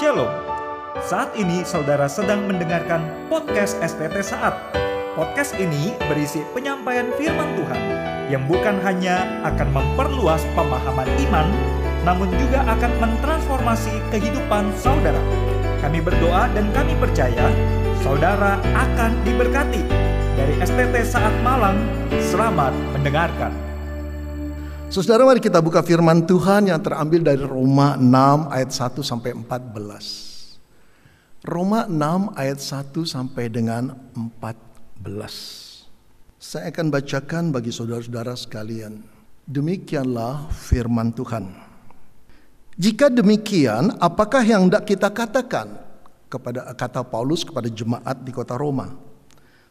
Shalom. Saat ini saudara sedang mendengarkan podcast STT Saat. Podcast ini berisi penyampaian firman Tuhan yang bukan hanya akan memperluas pemahaman iman, namun juga akan mentransformasi kehidupan saudara. Kami berdoa dan kami percaya saudara akan diberkati. Dari STT Saat Malang, selamat mendengarkan. Saudara mari kita buka firman Tuhan yang terambil dari Roma 6 ayat 1 sampai 14. Roma 6 ayat 1 sampai dengan 14. Saya akan bacakan bagi saudara-saudara sekalian. Demikianlah firman Tuhan. Jika demikian, apakah yang hendak kita katakan kepada kata Paulus kepada jemaat di kota Roma?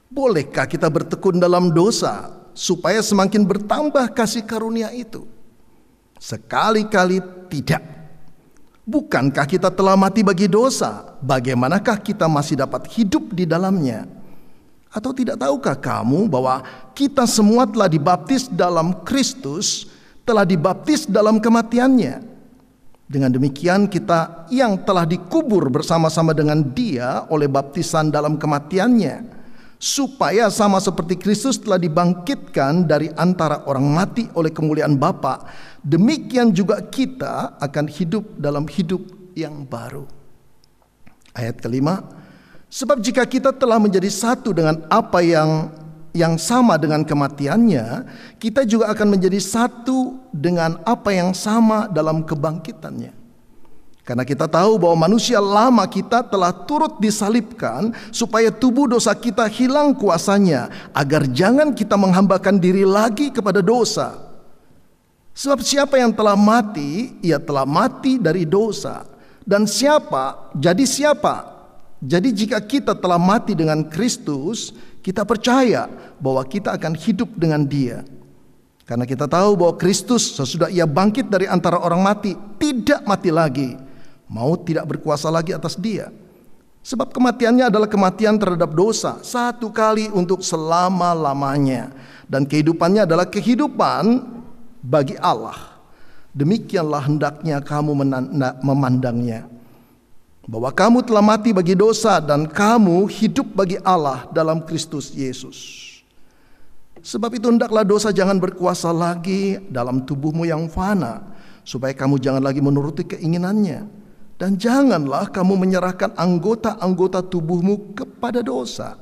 Bolehkah kita bertekun dalam dosa supaya semakin bertambah kasih karunia itu? Sekali-kali tidak. Bukankah kita telah mati bagi dosa? Bagaimanakah kita masih dapat hidup di dalamnya? Atau tidak tahukah kamu bahwa kita semua telah dibaptis dalam Kristus, telah dibaptis dalam kematiannya? Dengan demikian kita yang telah dikubur bersama-sama dengan dia oleh baptisan dalam kematiannya supaya sama seperti Kristus telah dibangkitkan dari antara orang mati oleh kemuliaan Bapa, demikian juga kita akan hidup dalam hidup yang baru. Ayat kelima, sebab jika kita telah menjadi satu dengan apa yang yang sama dengan kematiannya, kita juga akan menjadi satu dengan apa yang sama dalam kebangkitannya. Karena kita tahu bahwa manusia lama kita telah turut disalibkan supaya tubuh dosa kita hilang kuasanya agar jangan kita menghambakan diri lagi kepada dosa. Sebab siapa yang telah mati, ia telah mati dari dosa. Dan siapa, jadi siapa? Jadi jika kita telah mati dengan Kristus, kita percaya bahwa kita akan hidup dengan dia. Karena kita tahu bahwa Kristus sesudah ia bangkit dari antara orang mati, tidak mati lagi Maut tidak berkuasa lagi atas dia. Sebab kematiannya adalah kematian terhadap dosa satu kali untuk selama-lamanya dan kehidupannya adalah kehidupan bagi Allah. Demikianlah hendaknya kamu memandangnya. Bahwa kamu telah mati bagi dosa dan kamu hidup bagi Allah dalam Kristus Yesus. Sebab itu hendaklah dosa jangan berkuasa lagi dalam tubuhmu yang fana supaya kamu jangan lagi menuruti keinginannya. Dan janganlah kamu menyerahkan anggota-anggota tubuhmu kepada dosa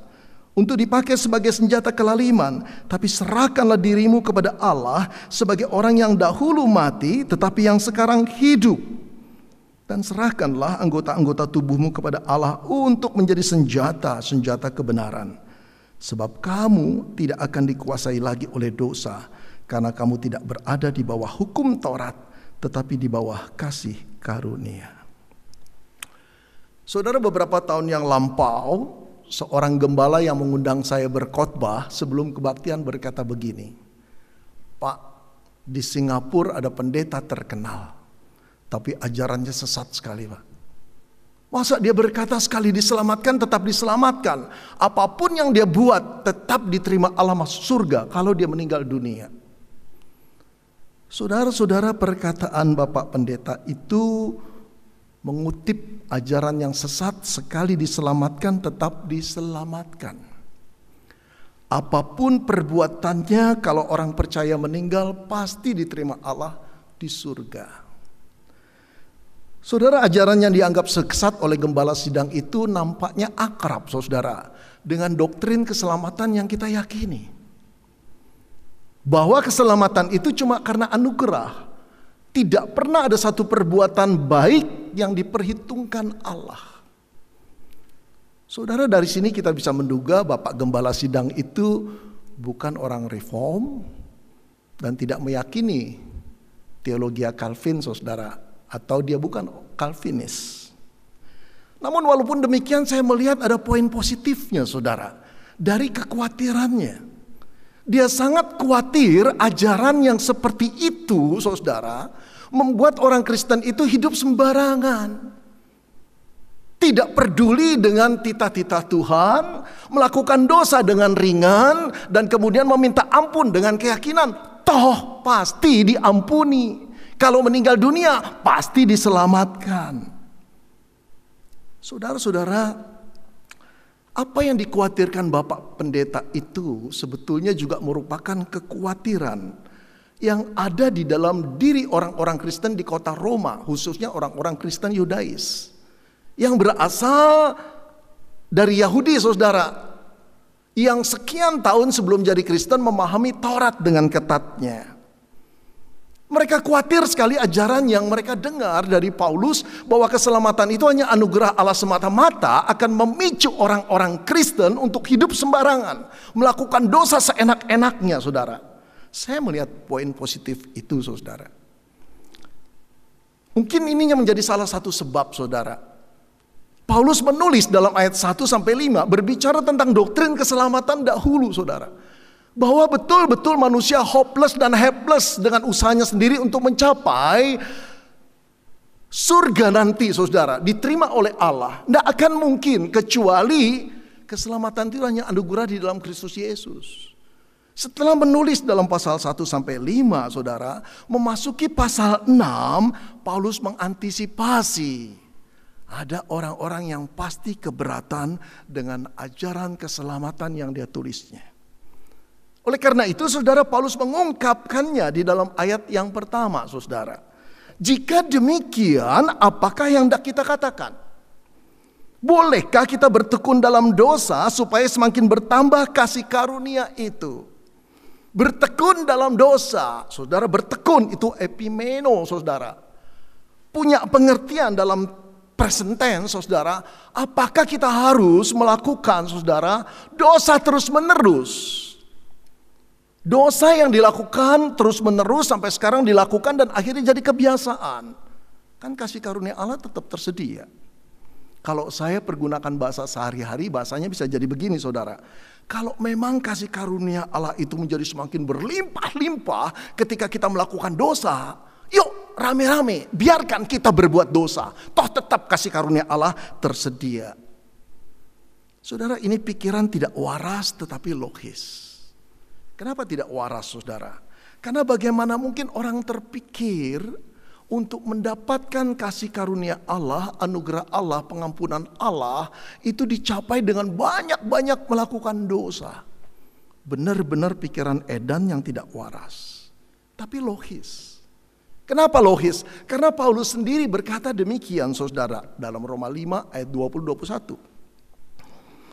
untuk dipakai sebagai senjata kelaliman, tapi serahkanlah dirimu kepada Allah sebagai orang yang dahulu mati tetapi yang sekarang hidup. Dan serahkanlah anggota-anggota tubuhmu kepada Allah untuk menjadi senjata-senjata kebenaran. Sebab kamu tidak akan dikuasai lagi oleh dosa karena kamu tidak berada di bawah hukum Taurat tetapi di bawah kasih karunia. Saudara beberapa tahun yang lampau, seorang gembala yang mengundang saya berkhotbah sebelum kebaktian berkata begini, Pak, di Singapura ada pendeta terkenal, tapi ajarannya sesat sekali Pak. Masa dia berkata sekali diselamatkan tetap diselamatkan. Apa pun yang dia buat tetap diterima Allah masuk surga kalau dia meninggal dunia. Saudara-saudara perkataan Bapak Pendeta itu mengutip ajaran yang sesat sekali diselamatkan tetap diselamatkan. Apa pun perbuatannya kalau orang percaya meninggal pasti diterima Allah di surga. Saudara ajaran yang dianggap sesat oleh gembala sidang itu nampaknya akrab saudara dengan doktrin keselamatan yang kita yakini. Bahwa keselamatan itu cuma karena anugerah tidak pernah ada satu perbuatan baik yang diperhitungkan Allah. Saudara dari sini kita bisa menduga Bapak Gembala Sidang itu bukan orang reform dan tidak meyakini teologi Calvin saudara atau dia bukan Calvinis. Namun walaupun demikian saya melihat ada poin positifnya saudara dari kekhawatirannya. Dia sangat khawatir ajaran yang seperti itu, saudara, membuat orang Kristen itu hidup sembarangan. Tidak peduli dengan tita-tita Tuhan, melakukan dosa dengan ringan, dan kemudian meminta ampun dengan keyakinan, toh pasti diampuni. Kalau meninggal dunia, pasti diselamatkan. Saudara-saudara, apa yang dikhawatirkan Bapak Pendeta itu sebetulnya juga merupakan kekhawatiran yang ada di dalam diri orang-orang Kristen di kota Roma, khususnya orang-orang Kristen Yudais. Yang berasal dari Yahudi, saudara. Yang sekian tahun sebelum jadi Kristen memahami Taurat dengan ketatnya. Mereka khawatir sekali ajaran yang mereka dengar dari Paulus bahwa keselamatan itu hanya anugerah Allah semata-mata akan memicu orang-orang Kristen untuk hidup sembarangan, melakukan dosa seenak-enaknya, Saudara. Saya melihat poin positif itu, Saudara. Mungkin ininya menjadi salah satu sebab, Saudara. Paulus menulis dalam ayat 1 sampai 5 berbicara tentang doktrin keselamatan dahulu, Saudara bahwa betul-betul manusia hopeless dan helpless dengan usahanya sendiri untuk mencapai surga nanti saudara diterima oleh Allah tidak akan mungkin kecuali keselamatan itu hanya anugerah di dalam Kristus Yesus setelah menulis dalam pasal 1 sampai 5 saudara memasuki pasal 6 Paulus mengantisipasi ada orang-orang yang pasti keberatan dengan ajaran keselamatan yang dia tulisnya oleh karena itu saudara Paulus mengungkapkannya di dalam ayat yang pertama saudara. Jika demikian apakah yang hendak kita katakan? Bolehkah kita bertekun dalam dosa supaya semakin bertambah kasih karunia itu? Bertekun dalam dosa, saudara bertekun itu epimeno saudara. Punya pengertian dalam present tense saudara. Apakah kita harus melakukan saudara dosa terus menerus? Dosa yang dilakukan terus menerus sampai sekarang dilakukan dan akhirnya jadi kebiasaan. Kan kasih karunia Allah tetap tersedia. Kalau saya pergunakan bahasa sehari-hari, bahasanya bisa jadi begini saudara. Kalau memang kasih karunia Allah itu menjadi semakin berlimpah-limpah ketika kita melakukan dosa, yuk rame-rame biarkan kita berbuat dosa. Toh tetap kasih karunia Allah tersedia. Saudara ini pikiran tidak waras tetapi logis. Kenapa tidak waras saudara? Karena bagaimana mungkin orang terpikir untuk mendapatkan kasih karunia Allah, anugerah Allah, pengampunan Allah itu dicapai dengan banyak-banyak melakukan dosa. Benar-benar pikiran edan yang tidak waras. Tapi logis. Kenapa logis? Karena Paulus sendiri berkata demikian saudara dalam Roma 5 ayat 20-21.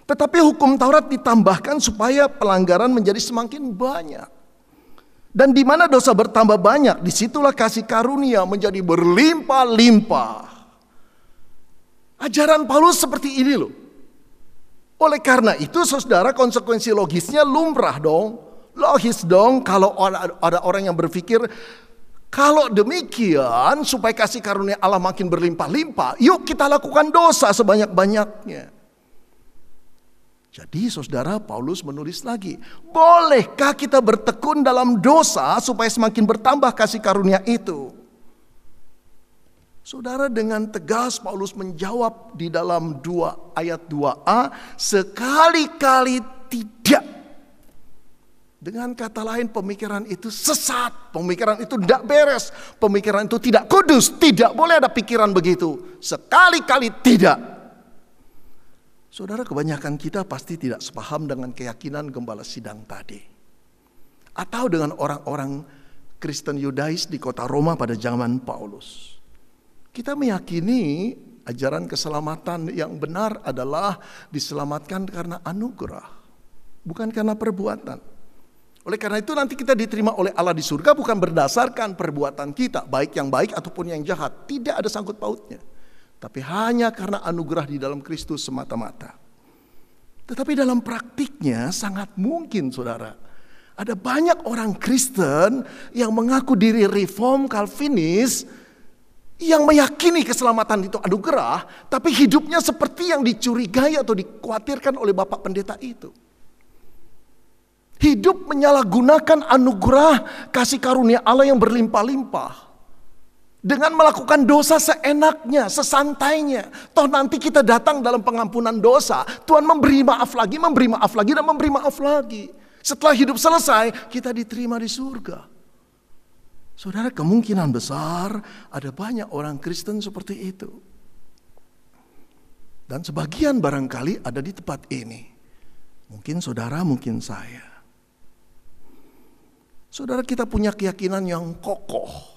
Tetapi hukum Taurat ditambahkan supaya pelanggaran menjadi semakin banyak. Dan di mana dosa bertambah banyak, di situlah kasih karunia menjadi berlimpah-limpah. Ajaran Paulus seperti ini loh. Oleh karena itu saudara konsekuensi logisnya lumrah dong. Logis dong kalau ada orang yang berpikir kalau demikian supaya kasih karunia Allah makin berlimpah-limpah, yuk kita lakukan dosa sebanyak-banyaknya. Jadi saudara Paulus menulis lagi, bolehkah kita bertekun dalam dosa supaya semakin bertambah kasih karunia itu? Saudara dengan tegas Paulus menjawab di dalam dua ayat 2a, sekali-kali tidak. Dengan kata lain pemikiran itu sesat, pemikiran itu tidak beres, pemikiran itu tidak kudus, tidak boleh ada pikiran begitu. Sekali-kali tidak. Saudara kebanyakan kita pasti tidak sepaham dengan keyakinan gembala sidang tadi. Atau dengan orang-orang Kristen Yudais di kota Roma pada zaman Paulus. Kita meyakini ajaran keselamatan yang benar adalah diselamatkan karena anugerah. Bukan karena perbuatan. Oleh karena itu nanti kita diterima oleh Allah di surga bukan berdasarkan perbuatan kita. Baik yang baik ataupun yang jahat. Tidak ada sangkut pautnya. Tapi hanya karena anugerah di dalam Kristus semata-mata. Tetapi dalam praktiknya sangat mungkin saudara. Ada banyak orang Kristen yang mengaku diri reform Calvinis yang meyakini keselamatan itu anugerah, tapi hidupnya seperti yang dicurigai atau dikhawatirkan oleh Bapak Pendeta itu. Hidup menyalahgunakan anugerah kasih karunia Allah yang berlimpah-limpah dengan melakukan dosa seenaknya, sesantainya. Toh nanti kita datang dalam pengampunan dosa, Tuhan memberi maaf lagi, memberi maaf lagi, dan memberi maaf lagi. Setelah hidup selesai, kita diterima di surga. Saudara, kemungkinan besar ada banyak orang Kristen seperti itu. Dan sebagian barangkali ada di tempat ini. Mungkin saudara, mungkin saya. Saudara kita punya keyakinan yang kokoh.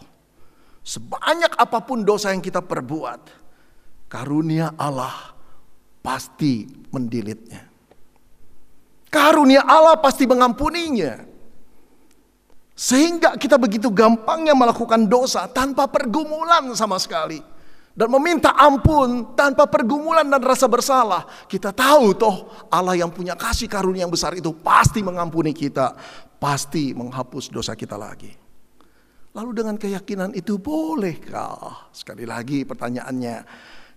Sebanyak apa pun dosa yang kita perbuat, karunia Allah pasti mendilitnya. Karunia Allah pasti mengampuninya. Sehingga kita begitu gampangnya melakukan dosa tanpa pergumulan sama sekali. Dan meminta ampun tanpa pergumulan dan rasa bersalah. Kita tahu toh Allah yang punya kasih karunia yang besar itu pasti mengampuni kita. Pasti menghapus dosa kita lagi. Lalu dengan keyakinan itu bolehkah? Sekali lagi pertanyaannya.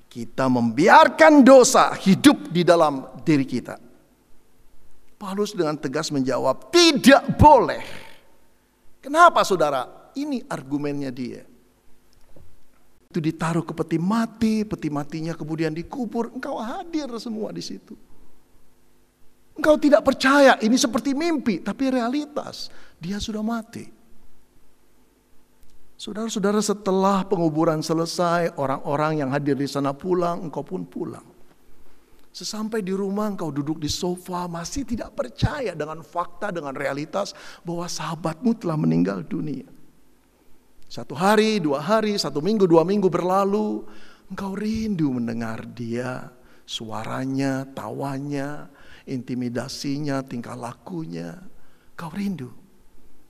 Kita membiarkan dosa hidup di dalam diri kita. Paulus dengan tegas menjawab, tidak boleh. Kenapa saudara? Ini argumennya dia. Itu ditaruh ke peti mati, peti matinya kemudian dikubur, engkau hadir semua di situ. Engkau tidak percaya ini seperti mimpi, tapi realitas dia sudah mati. Saudara-saudara setelah penguburan selesai, orang-orang yang hadir di sana pulang, engkau pun pulang. Sesampai di rumah engkau duduk di sofa masih tidak percaya dengan fakta, dengan realitas bahwa sahabatmu telah meninggal dunia. Satu hari, dua hari, satu minggu, dua minggu berlalu, engkau rindu mendengar dia, suaranya, tawanya, intimidasinya, tingkah lakunya. Engkau rindu.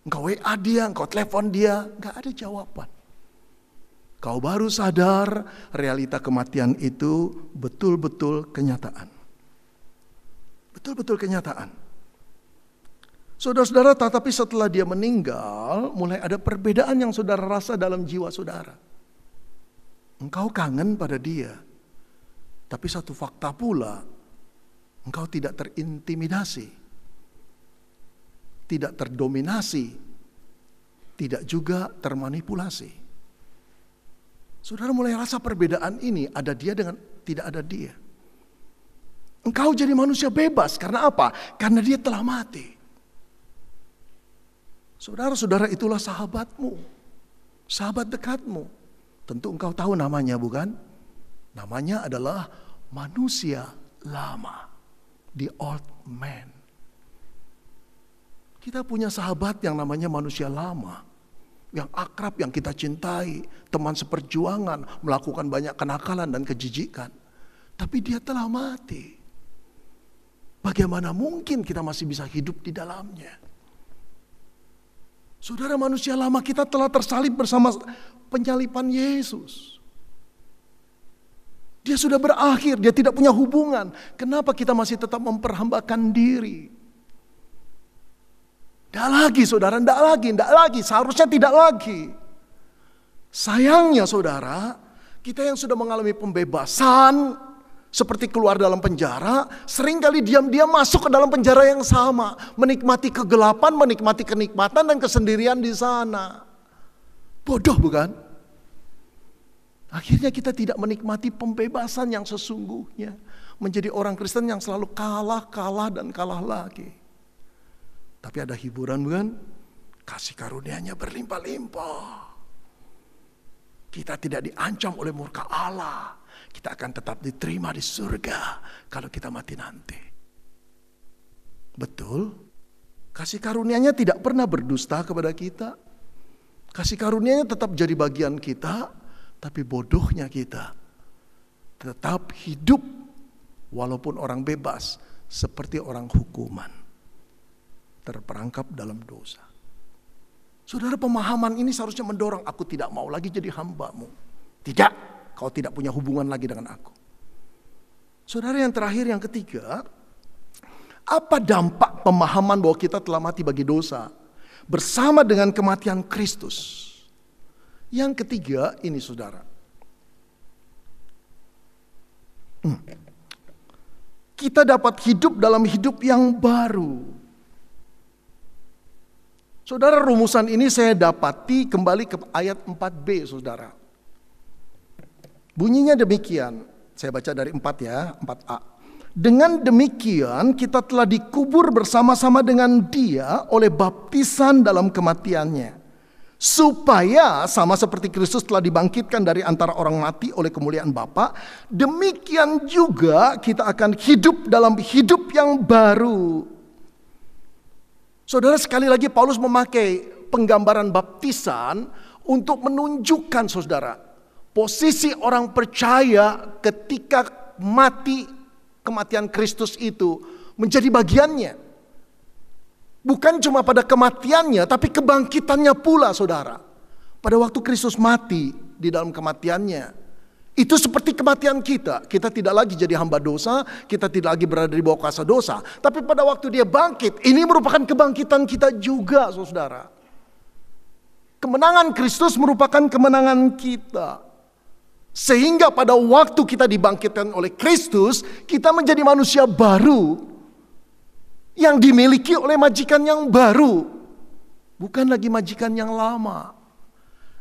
Engkau WA dia, engkau telepon dia, enggak ada jawaban. Kau baru sadar realita kematian itu betul-betul kenyataan. Betul-betul kenyataan. Saudara-saudara, tetapi setelah dia meninggal, mulai ada perbedaan yang saudara rasa dalam jiwa saudara. Engkau kangen pada dia. Tapi satu fakta pula, engkau tidak terintimidasi. Tidak terdominasi. Tidak juga termanipulasi. Saudara mulai rasa perbedaan ini ada dia dengan tidak ada dia. Engkau jadi manusia bebas karena apa? Karena dia telah mati. Saudara-saudara itulah sahabatmu. Sahabat dekatmu. Tentu engkau tahu namanya bukan? Namanya adalah manusia lama. The old man. Kita punya sahabat yang namanya manusia lama yang akrab, yang kita cintai, teman seperjuangan, melakukan banyak kenakalan dan kejijikan. Tapi dia telah mati. Bagaimana mungkin kita masih bisa hidup di dalamnya? Saudara manusia lama kita telah tersalib bersama penyalipan Yesus. Dia sudah berakhir, dia tidak punya hubungan. Kenapa kita masih tetap memperhambakan diri? Tidak lagi saudara, tidak lagi, tidak lagi. Seharusnya tidak lagi. Sayangnya saudara, kita yang sudah mengalami pembebasan, seperti keluar dalam penjara, sering kali diam-diam masuk ke dalam penjara yang sama. Menikmati kegelapan, menikmati kenikmatan dan kesendirian di sana. Bodoh bukan? Akhirnya kita tidak menikmati pembebasan yang sesungguhnya. Menjadi orang Kristen yang selalu kalah, kalah, dan kalah lagi. Tapi ada hiburan bukan? Kasih karunia-Nya berlimpah-limpah. Kita tidak diancam oleh murka Allah. Kita akan tetap diterima di surga kalau kita mati nanti. Betul? Kasih karunia-Nya tidak pernah berdusta kepada kita. Kasih karunia-Nya tetap jadi bagian kita, tapi bodohnya kita tetap hidup walaupun orang bebas seperti orang hukuman terperangkap dalam dosa. Saudara pemahaman ini seharusnya mendorong aku tidak mau lagi jadi hambamu. Tidak, kau tidak punya hubungan lagi dengan aku. Saudara yang terakhir yang ketiga, apa dampak pemahaman bahwa kita telah mati bagi dosa bersama dengan kematian Kristus? Yang ketiga ini saudara. Hmm. Kita dapat hidup dalam hidup yang baru. Saudara rumusan ini saya dapati kembali ke ayat 4b saudara. Bunyinya demikian. Saya baca dari 4 ya, 4a. Dengan demikian kita telah dikubur bersama-sama dengan dia oleh baptisan dalam kematiannya. supaya sama seperti Kristus telah dibangkitkan dari antara orang mati oleh kemuliaan Bapa, demikian juga kita akan hidup dalam hidup yang baru. Saudara sekali lagi Paulus memakai penggambaran baptisan untuk menunjukkan saudara posisi orang percaya ketika mati kematian Kristus itu menjadi bagiannya. Bukan cuma pada kematiannya, tapi kebangkitannya pula, saudara. Pada waktu Kristus mati di dalam kematiannya, itu seperti kematian kita. Kita tidak lagi jadi hamba dosa, kita tidak lagi berada di bawah kuasa dosa. Tapi pada waktu dia bangkit, ini merupakan kebangkitan kita juga, saudara. Kemenangan Kristus merupakan kemenangan kita. Sehingga pada waktu kita dibangkitkan oleh Kristus, kita menjadi manusia baru yang dimiliki oleh majikan yang baru, bukan lagi majikan yang lama.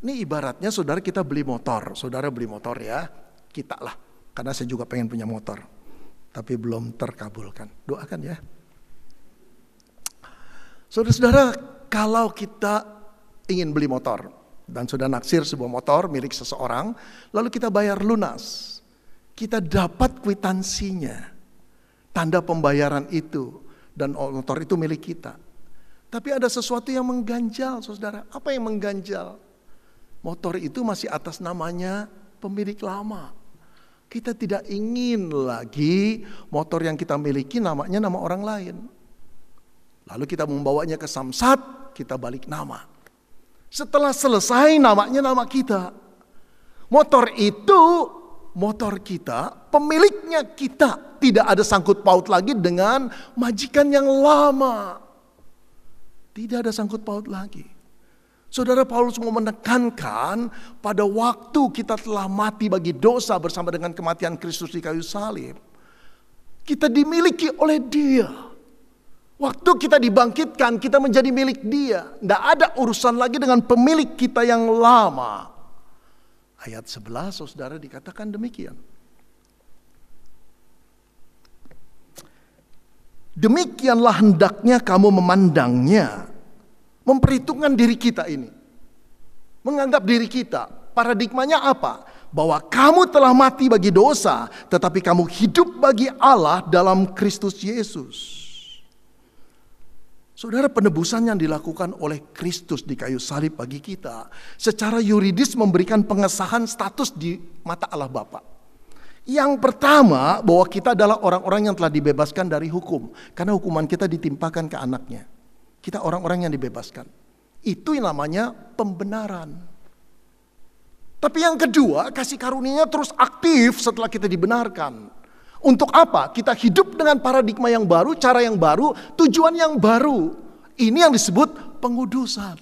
Ini ibaratnya saudara kita beli motor, saudara beli motor ya, kita lah, karena saya juga pengen punya motor, tapi belum terkabulkan. Doakan ya. Saudara-saudara, kalau kita ingin beli motor dan sudah naksir sebuah motor milik seseorang, lalu kita bayar lunas, kita dapat kwitansinya, tanda pembayaran itu dan motor itu milik kita. Tapi ada sesuatu yang mengganjal, saudara. Apa yang mengganjal? Motor itu masih atas namanya pemilik lama. Kita tidak ingin lagi motor yang kita miliki namanya nama orang lain. Lalu kita membawanya ke Samsat, kita balik nama. Setelah selesai namanya nama kita. Motor itu motor kita, pemiliknya kita tidak ada sangkut paut lagi dengan majikan yang lama. Tidak ada sangkut paut lagi. Saudara Paulus mau menekankan pada waktu kita telah mati bagi dosa bersama dengan kematian Kristus di kayu salib. Kita dimiliki oleh dia. Waktu kita dibangkitkan, kita menjadi milik dia. Tidak ada urusan lagi dengan pemilik kita yang lama. Ayat 11 saudara dikatakan demikian. Demikianlah hendaknya kamu memandangnya. Memperhitungkan diri kita ini. Menganggap diri kita. Paradigmanya apa? Bahwa kamu telah mati bagi dosa, tetapi kamu hidup bagi Allah dalam Kristus Yesus. Saudara penebusan yang dilakukan oleh Kristus di kayu salib bagi kita secara yuridis memberikan pengesahan status di mata Allah Bapa. Yang pertama, bahwa kita adalah orang-orang yang telah dibebaskan dari hukum. Karena hukuman kita ditimpakan ke anaknya. Kita orang-orang yang dibebaskan. Itu yang namanya pembenaran. Tapi yang kedua, kasih karunia terus aktif setelah kita dibenarkan. Untuk apa? Kita hidup dengan paradigma yang baru, cara yang baru, tujuan yang baru. Ini yang disebut pengudusan.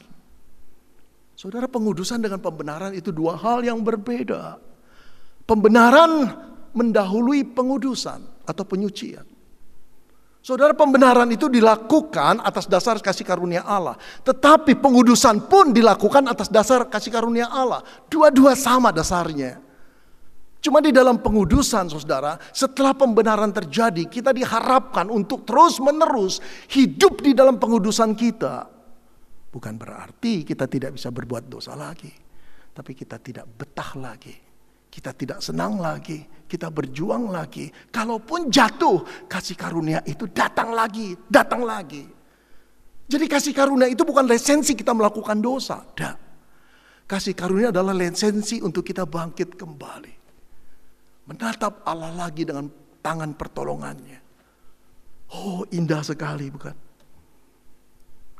Saudara, pengudusan dengan pembenaran itu dua hal yang berbeda. Pembenaran mendahului pengudusan atau penyucian. Saudara pembenaran itu dilakukan atas dasar kasih karunia Allah. Tetapi pengudusan pun dilakukan atas dasar kasih karunia Allah. Dua-dua sama dasarnya. Cuma di dalam pengudusan saudara, setelah pembenaran terjadi, kita diharapkan untuk terus menerus hidup di dalam pengudusan kita. Bukan berarti kita tidak bisa berbuat dosa lagi. Tapi kita tidak betah lagi kita tidak senang lagi, kita berjuang lagi. Kalaupun jatuh, kasih karunia itu datang lagi, datang lagi. Jadi kasih karunia itu bukan lisensi kita melakukan dosa. Tidak. Kasih karunia adalah lisensi untuk kita bangkit kembali. Menatap Allah lagi dengan tangan pertolongannya. Oh indah sekali bukan?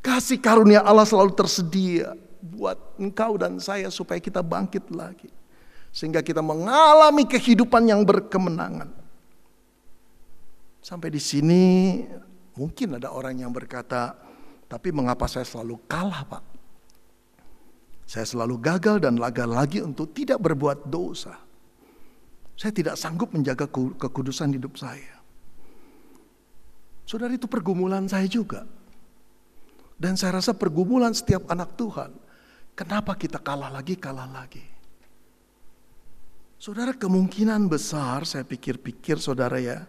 Kasih karunia Allah selalu tersedia buat engkau dan saya supaya kita bangkit lagi. Sehingga kita mengalami kehidupan yang berkemenangan. Sampai di sini mungkin ada orang yang berkata, tapi mengapa saya selalu kalah pak? Saya selalu gagal dan laga lagi untuk tidak berbuat dosa. Saya tidak sanggup menjaga kekudusan hidup saya. Saudara itu pergumulan saya juga. Dan saya rasa pergumulan setiap anak Tuhan. Kenapa kita kalah lagi, kalah lagi? Saudara kemungkinan besar saya pikir-pikir saudara ya.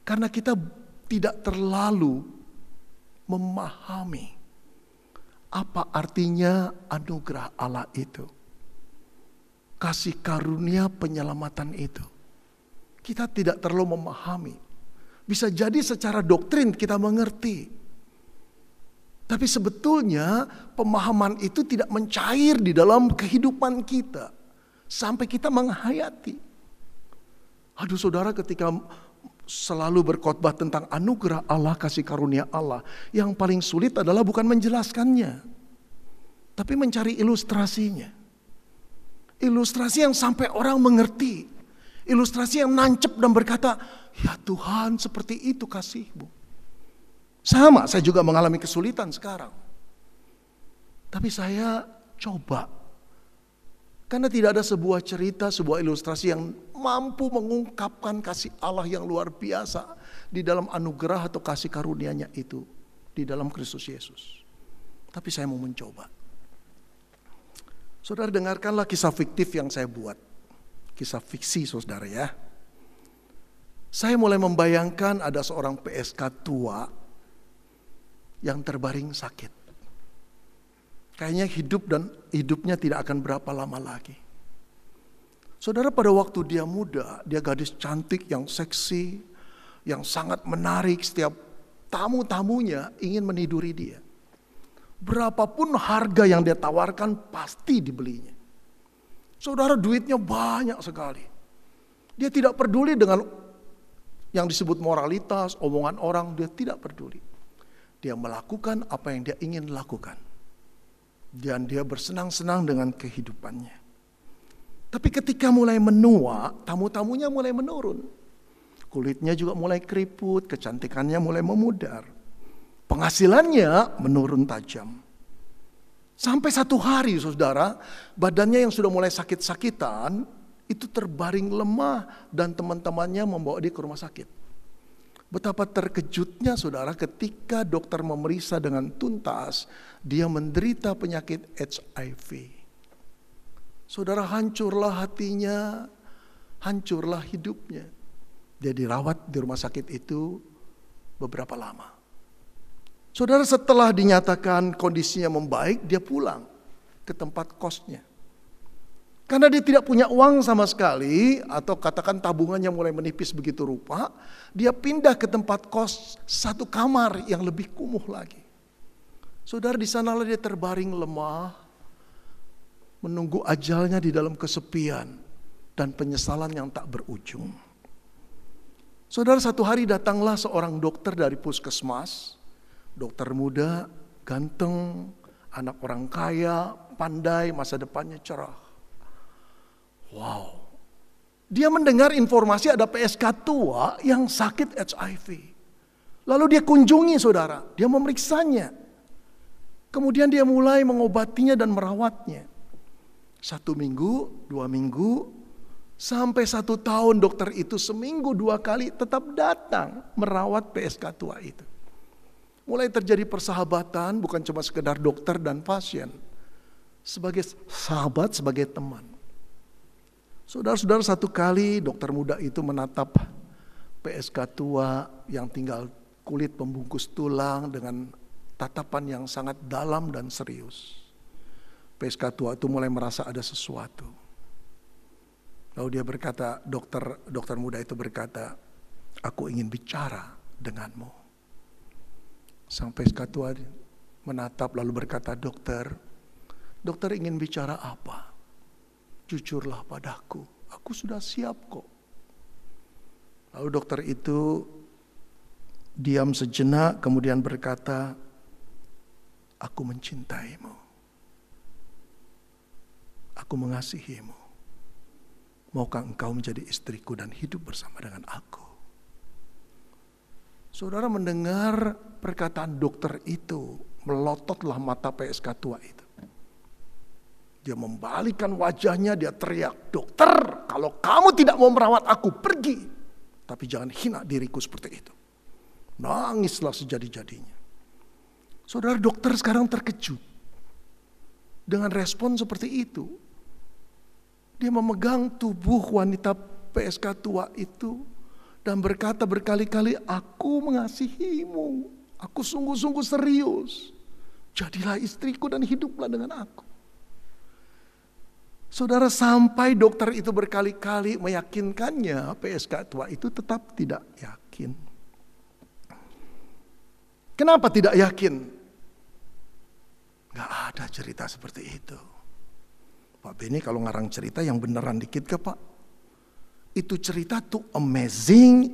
Karena kita tidak terlalu memahami apa artinya anugerah Allah itu. Kasih karunia penyelamatan itu. Kita tidak terlalu memahami. Bisa jadi secara doktrin kita mengerti. Tapi sebetulnya pemahaman itu tidak mencair di dalam kehidupan kita. Sampai kita menghayati. Aduh saudara ketika selalu berkhotbah tentang anugerah Allah, kasih karunia Allah. Yang paling sulit adalah bukan menjelaskannya. Tapi mencari ilustrasinya. Ilustrasi yang sampai orang mengerti. Ilustrasi yang nancep dan berkata, ya Tuhan seperti itu kasihmu. Sama, saya juga mengalami kesulitan sekarang. Tapi saya coba. Karena tidak ada sebuah cerita, sebuah ilustrasi yang mampu mengungkapkan kasih Allah yang luar biasa di dalam anugerah atau kasih karunia-Nya itu di dalam Kristus Yesus. Tapi saya mau mencoba. Saudara dengarkanlah kisah fiktif yang saya buat. Kisah fiksi saudara ya. Saya mulai membayangkan ada seorang PSK tua yang terbaring sakit. Kayaknya hidup dan hidupnya tidak akan berapa lama lagi. Saudara pada waktu dia muda, dia gadis cantik yang seksi, yang sangat menarik setiap tamu-tamunya ingin meniduri dia. Berapapun harga yang dia tawarkan pasti dibelinya. Saudara duitnya banyak sekali. Dia tidak peduli dengan yang disebut moralitas, omongan orang, dia tidak peduli. Dia melakukan apa yang dia ingin lakukan. Dan dia bersenang-senang dengan kehidupannya. Tapi ketika mulai menua, tamu-tamunya mulai menurun. Kulitnya juga mulai keriput, kecantikannya mulai memudar. Penghasilannya menurun tajam. Sampai satu hari saudara, badannya yang sudah mulai sakit-sakitan, itu terbaring lemah dan teman-temannya membawa dia ke rumah sakit. Betapa terkejutnya saudara ketika dokter memeriksa dengan tuntas, dia menderita penyakit HIV. Saudara hancurlah hatinya, hancurlah hidupnya. Dia dirawat di rumah sakit itu beberapa lama. Saudara setelah dinyatakan kondisinya membaik, dia pulang ke tempat kosnya. Karena dia tidak punya uang sama sekali atau katakan tabungannya mulai menipis begitu rupa, dia pindah ke tempat kos satu kamar yang lebih kumuh lagi. Saudara di sanalah dia terbaring lemah, menunggu ajalnya di dalam kesepian dan penyesalan yang tak berujung. Saudara satu hari datanglah seorang dokter dari puskesmas Dokter muda, ganteng, anak orang kaya, pandai, masa depannya cerah. Wow. Dia mendengar informasi ada PSK tua yang sakit HIV. Lalu dia kunjungi saudara, dia memeriksanya. Kemudian dia mulai mengobatinya dan merawatnya. Satu minggu, dua minggu, sampai satu tahun dokter itu seminggu dua kali tetap datang merawat PSK tua itu. Mulai terjadi persahabatan bukan cuma sekedar dokter dan pasien. Sebagai sahabat, sebagai teman. Saudara-saudara satu kali dokter muda itu menatap PSK tua yang tinggal kulit pembungkus tulang dengan tatapan yang sangat dalam dan serius. PSK tua itu mulai merasa ada sesuatu. Lalu dia berkata, dokter dokter muda itu berkata, aku ingin bicara denganmu. Sang peskatua menatap lalu berkata, dokter, dokter ingin bicara apa? Jujurlah padaku, aku sudah siap kok. Lalu dokter itu diam sejenak kemudian berkata, aku mencintaimu. Aku mengasihimu. Maukah engkau menjadi istriku dan hidup bersama dengan aku? Saudara mendengar perkataan dokter itu, melototlah mata PSK tua itu. Dia membalikan wajahnya, dia teriak, dokter kalau kamu tidak mau merawat aku, pergi. Tapi jangan hina diriku seperti itu. Nangislah sejadi-jadinya. Saudara dokter sekarang terkejut. Dengan respon seperti itu. Dia memegang tubuh wanita PSK tua itu dan berkata berkali-kali, "Aku mengasihimu. Aku sungguh-sungguh serius." Jadilah istriku dan hiduplah dengan aku. Saudara sampai dokter itu berkali-kali meyakinkannya, PSK tua itu tetap tidak yakin. Kenapa tidak yakin? Gak ada cerita seperti itu. Pak Beni kalau ngarang cerita yang beneran dikit ke Pak? Itu cerita tuh amazing,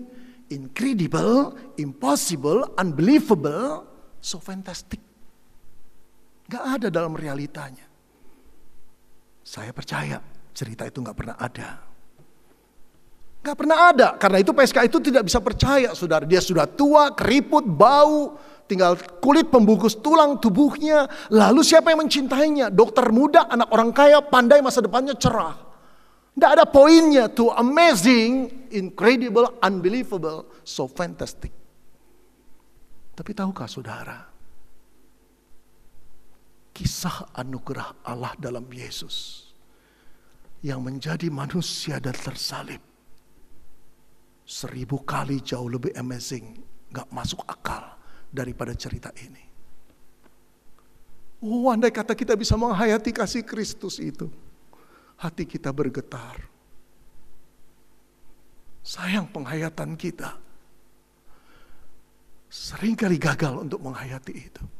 incredible, impossible, unbelievable, so fantastic. Gak ada dalam realitanya. Saya percaya cerita itu nggak pernah ada. Nggak pernah ada, karena itu PSK itu tidak bisa percaya, saudara. Dia sudah tua, keriput, bau, tinggal kulit pembungkus tulang tubuhnya. Lalu siapa yang mencintainya? Dokter muda, anak orang kaya, pandai masa depannya cerah. Tidak ada poinnya tuh amazing, incredible, unbelievable, so fantastic. Tapi tahukah saudara, kisah anugerah Allah dalam Yesus yang menjadi manusia dan tersalib seribu kali jauh lebih amazing, gak masuk akal daripada cerita ini. Oh, andai kata kita bisa menghayati kasih Kristus itu, hati kita bergetar. Sayang penghayatan kita sering kali gagal untuk menghayati itu.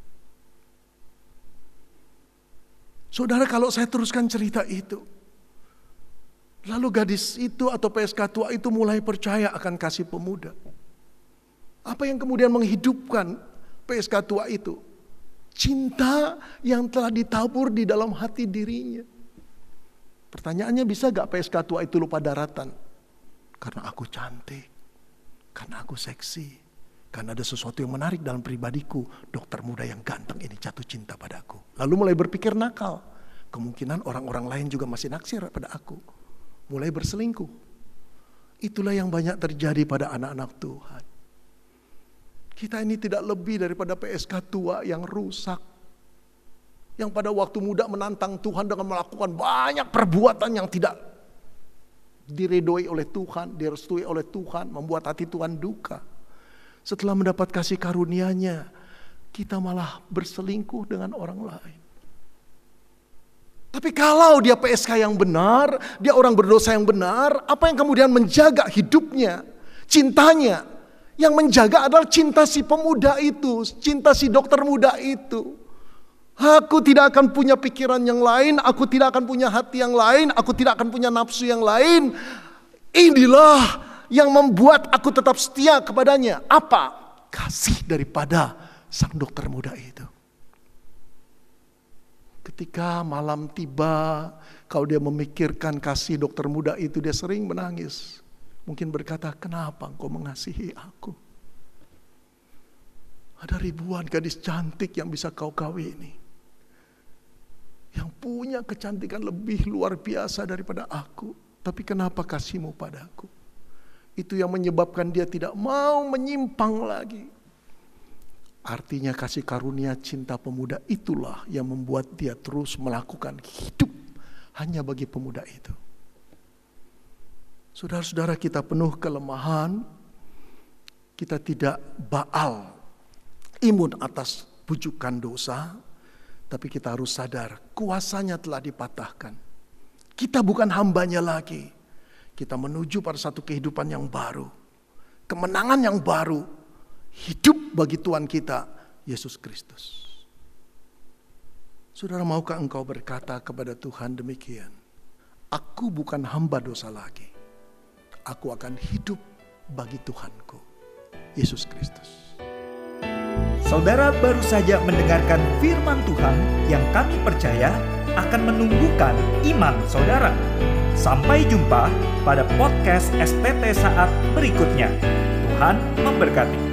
Saudara kalau saya teruskan cerita itu. Lalu gadis itu atau PSK tua itu mulai percaya akan kasih pemuda. Apa yang kemudian menghidupkan PSK tua itu? Cinta yang telah ditabur di dalam hati dirinya. Pertanyaannya bisa gak PSK tua itu lupa daratan? Karena aku cantik. Karena aku seksi karena ada sesuatu yang menarik dalam pribadiku. Dokter muda yang ganteng ini jatuh cinta padaku. Lalu mulai berpikir nakal. Kemungkinan orang-orang lain juga masih naksir pada aku. Mulai berselingkuh. Itulah yang banyak terjadi pada anak-anak Tuhan. Kita ini tidak lebih daripada PSK tua yang rusak. Yang pada waktu muda menantang Tuhan dengan melakukan banyak perbuatan yang tidak diredoi oleh Tuhan, direstui oleh Tuhan, membuat hati Tuhan duka. Setelah mendapat kasih karunia-Nya, kita malah berselingkuh dengan orang lain. Tapi kalau dia PSK yang benar, dia orang berdosa yang benar, apa yang kemudian menjaga hidupnya, cintanya, yang menjaga adalah cinta si pemuda itu, cinta si dokter muda itu. Aku tidak akan punya pikiran yang lain, aku tidak akan punya hati yang lain, aku tidak akan punya nafsu yang lain. Inilah yang membuat aku tetap setia kepadanya. Apa? Kasih daripada sang dokter muda itu. Ketika malam tiba, kalau dia memikirkan kasih dokter muda itu, dia sering menangis. Mungkin berkata, kenapa engkau mengasihi aku? Ada ribuan gadis cantik yang bisa kau kawini. Yang punya kecantikan lebih luar biasa daripada aku. Tapi kenapa kasihmu padaku? Itu yang menyebabkan dia tidak mau menyimpang lagi. Artinya kasih karunia cinta pemuda itulah yang membuat dia terus melakukan hidup hanya bagi pemuda itu. Saudara-saudara kita penuh kelemahan, kita tidak baal, imun atas bujukan dosa, tapi kita harus sadar kuasanya telah dipatahkan. Kita bukan hambanya lagi. Kita menuju pada satu kehidupan yang baru. Kemenangan yang baru. Hidup bagi Tuhan kita, Yesus Kristus. Saudara maukah engkau berkata kepada Tuhan demikian? Aku bukan hamba dosa lagi. Aku akan hidup bagi Tuhanku, Yesus Kristus. Saudara baru saja mendengarkan firman Tuhan yang kami percaya akan menumbuhkan iman saudara. Sampai jumpa pada podcast STT saat berikutnya. Tuhan memberkati.